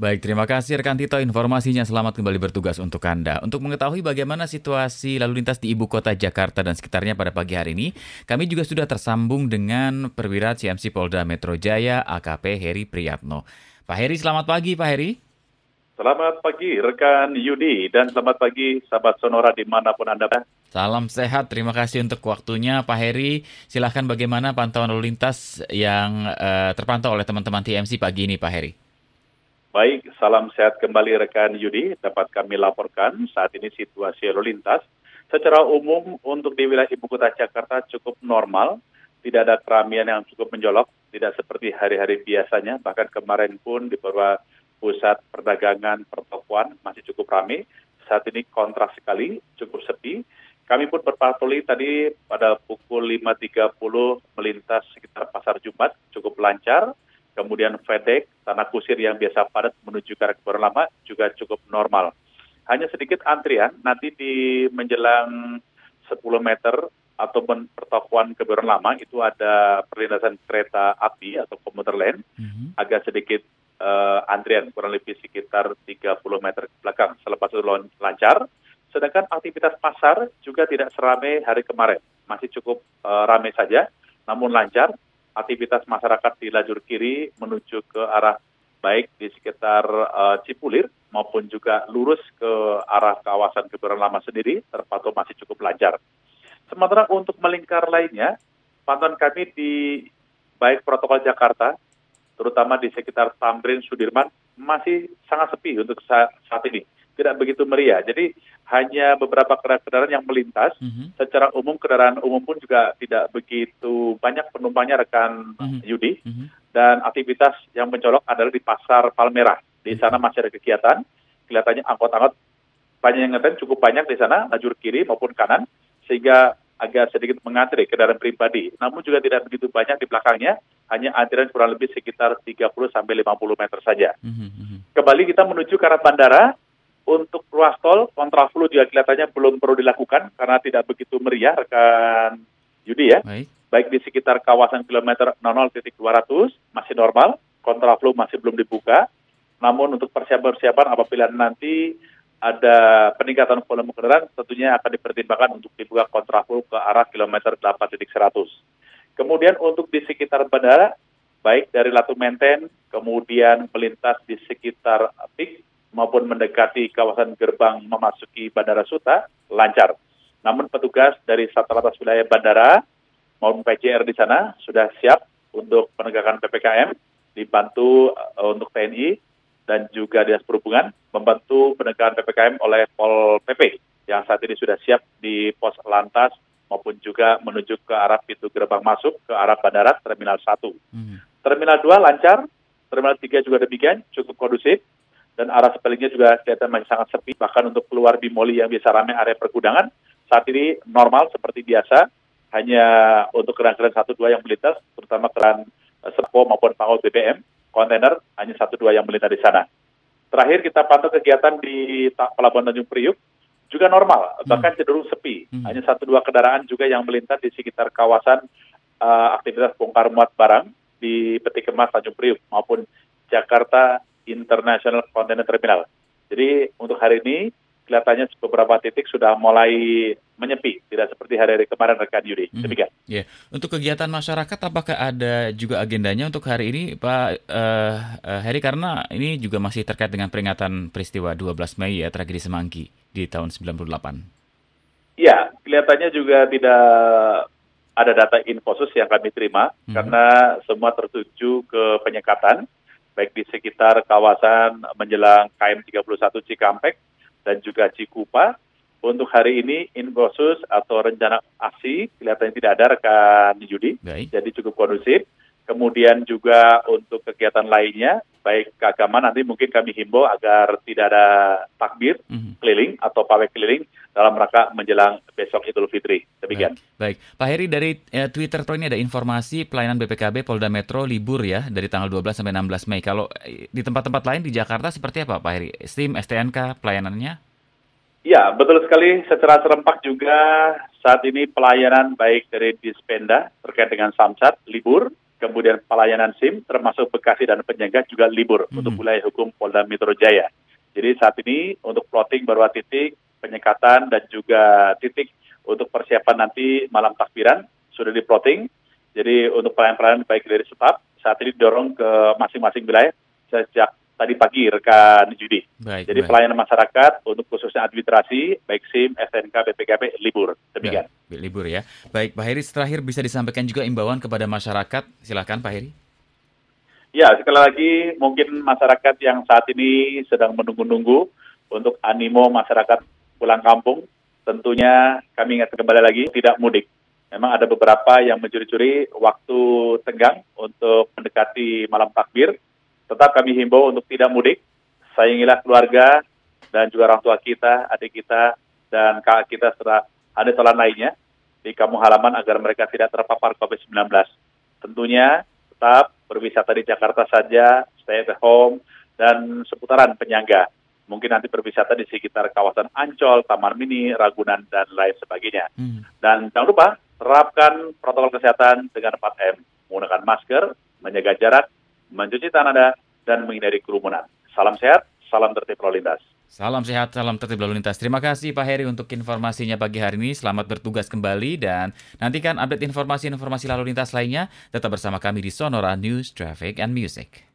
Baik, terima kasih rekan Tito informasinya. Selamat kembali bertugas untuk Anda. Untuk mengetahui bagaimana situasi lalu lintas di ibu kota Jakarta dan sekitarnya pada pagi hari ini, kami juga sudah tersambung dengan perwira CMC Polda Metro Jaya AKP Heri Priyatno. Pak Heri, selamat pagi Pak Heri. Selamat pagi rekan Yudi dan selamat pagi sahabat Sonora di mana pun Anda. Salam sehat, terima kasih untuk waktunya Pak Heri. Silahkan bagaimana pantauan lalu lintas yang uh, terpantau oleh teman-teman TMC pagi ini Pak Heri. Baik, salam sehat kembali rekan Yudi. Dapat kami laporkan saat ini situasi lalu lintas secara umum untuk di wilayah ibu kota Jakarta cukup normal. Tidak ada keramaian yang cukup menjolok, tidak seperti hari-hari biasanya. Bahkan kemarin pun di beberapa pusat perdagangan pertokoan masih cukup ramai. Saat ini kontras sekali, cukup sepi. Kami pun berpatroli tadi pada pukul 5.30 melintas sekitar Pasar Jumat, cukup lancar kemudian FedEx, tanah kusir yang biasa padat menuju ke arah kebayoran lama juga cukup normal. Hanya sedikit antrian, nanti di menjelang 10 meter atau pertokoan kebayoran lama itu ada perlintasan kereta api atau komuter lain, mm-hmm. agak sedikit uh, antrian, kurang lebih sekitar 30 meter ke belakang. Selepas itu lancar, sedangkan aktivitas pasar juga tidak seramai hari kemarin, masih cukup uh, ramai saja, namun lancar aktivitas masyarakat di lajur kiri menuju ke arah baik di sekitar uh, Cipulir maupun juga lurus ke arah kawasan Kebayoran Lama sendiri terpantau masih cukup lancar. Sementara untuk melingkar lainnya, pantauan kami di baik protokol Jakarta, terutama di sekitar Tamrin, Sudirman, masih sangat sepi untuk saat, saat ini. Tidak begitu meriah. Jadi hanya beberapa kendaraan yang melintas. Mm-hmm. Secara umum kendaraan umum pun juga tidak begitu banyak penumpangnya rekan mm-hmm. Yudi. Mm-hmm. Dan aktivitas yang mencolok adalah di pasar Palmerah. Di sana masih ada kegiatan. Kelihatannya angkot-angkot banyak yang ngetem cukup banyak di sana, lajur kiri maupun kanan, sehingga agak sedikit mengantri kendaraan pribadi. Namun juga tidak begitu banyak di belakangnya, hanya antrian kurang lebih sekitar 30 sampai 50 meter saja. Mm-hmm. Kembali kita menuju ke arah bandara, untuk ruas tol kontraflow juga kelihatannya belum perlu dilakukan karena tidak begitu meriah rekan Yudi ya. Baik. Baik di sekitar kawasan kilometer 00.200 masih normal, kontraflow masih belum dibuka. Namun untuk persiapan-persiapan apabila nanti ada peningkatan volume kendaraan tentunya akan dipertimbangkan untuk dibuka kontraflow ke arah kilometer 8.100. Kemudian untuk di sekitar bandara, baik dari Latu Menten, kemudian melintas di sekitar PIK, maupun mendekati kawasan gerbang memasuki Bandara Suta lancar. Namun petugas dari Satlantas Wilayah Bandara maupun PJR di sana sudah siap untuk penegakan PPKM, dibantu uh, untuk TNI dan juga Dinas Perhubungan membantu penegakan PPKM oleh Pol PP yang saat ini sudah siap di pos lantas maupun juga menuju ke arah pintu gerbang masuk ke arah bandara Terminal 1. Hmm. Terminal 2 lancar, Terminal 3 juga demikian, cukup kondusif dan arah sebaliknya juga kelihatan masih sangat sepi. Bahkan untuk keluar di Moli yang biasa ramai area pergudangan, saat ini normal seperti biasa. Hanya untuk keran-keran satu dua yang melintas, terutama keran uh, Serpo maupun pangau BBM, kontainer hanya satu dua yang melintas di sana. Terakhir kita pantau kegiatan di Pelabuhan Tanjung Priuk, juga normal, hmm. bahkan cenderung sepi. Hmm. Hanya satu dua kendaraan juga yang melintas di sekitar kawasan uh, aktivitas bongkar muat barang di Peti Kemas Tanjung Priuk maupun Jakarta International Container Terminal. Jadi untuk hari ini kelihatannya beberapa titik sudah mulai menyepi, tidak seperti hari-hari kemarin rekan Yudi. Hmm. Demikian. Ya, untuk kegiatan masyarakat apakah ada juga agendanya untuk hari ini, Pak uh, uh, Heri? Karena ini juga masih terkait dengan peringatan peristiwa 12 Mei ya tragedi Semanggi di tahun 98. Iya, kelihatannya juga tidak ada data infosus yang kami terima hmm. karena semua tertuju ke penyekatan baik di sekitar kawasan menjelang KM 31 Cikampek dan juga Cikupa. Untuk hari ini infosus atau rencana aksi kelihatannya tidak ada rekan Yudi, Baik. jadi cukup kondusif. Kemudian juga untuk kegiatan lainnya, baik keagamaan nanti mungkin kami himbau agar tidak ada takbir mm-hmm. keliling atau pawai keliling dalam rangka menjelang besok Idul Fitri. Demikian. Baik, Baik. Pak Heri dari eh, Twitter Pro ini ada informasi pelayanan BPKB Polda Metro libur ya dari tanggal 12 sampai 16 Mei. Kalau eh, di tempat-tempat lain di Jakarta seperti apa Pak Heri? STIM, STNK pelayanannya? Ya, betul sekali. Secara serempak juga saat ini pelayanan baik dari Dispenda terkait dengan Samsat libur kemudian pelayanan SIM termasuk Bekasi dan Penyangga juga libur hmm. untuk wilayah hukum Polda Metro Jaya. Jadi saat ini untuk plotting baru titik, penyekatan dan juga titik untuk persiapan nanti malam takbiran sudah di plotting. Jadi untuk pelayanan-pelayanan baik dari staf saat ini didorong ke masing-masing wilayah sejak tadi pagi rekan Judi. Baik, Jadi baik. pelayanan masyarakat untuk khususnya administrasi, baik SIM, SNK, BPKB libur. Demikian. Ya, libur ya. Baik, Pak Heri, terakhir bisa disampaikan juga imbauan kepada masyarakat. Silakan Pak Heri. Ya, sekali lagi mungkin masyarakat yang saat ini sedang menunggu-nunggu untuk animo masyarakat pulang kampung, tentunya kami ingat kembali lagi tidak mudik. Memang ada beberapa yang mencuri-curi waktu tenggang untuk mendekati malam takbir, Tetap kami himbau untuk tidak mudik, sayangilah keluarga dan juga orang tua kita, adik kita, dan kakak kita serta adik tolan lainnya di kampung halaman agar mereka tidak terpapar COVID-19. Tentunya tetap berwisata di Jakarta saja, stay at home, dan seputaran penyangga. Mungkin nanti berwisata di sekitar kawasan Ancol, Taman Mini, Ragunan, dan lain sebagainya. Hmm. Dan jangan lupa, terapkan protokol kesehatan dengan 4M. Menggunakan masker, menjaga jarak, mencuci tangan dan menghindari kerumunan. Salam sehat, salam tertib lalu lintas. Salam sehat, salam tertib lalu lintas. Terima kasih Pak Heri untuk informasinya pagi hari ini. Selamat bertugas kembali dan nantikan update informasi-informasi lalu lintas lainnya. Tetap bersama kami di Sonora News, Traffic, and Music.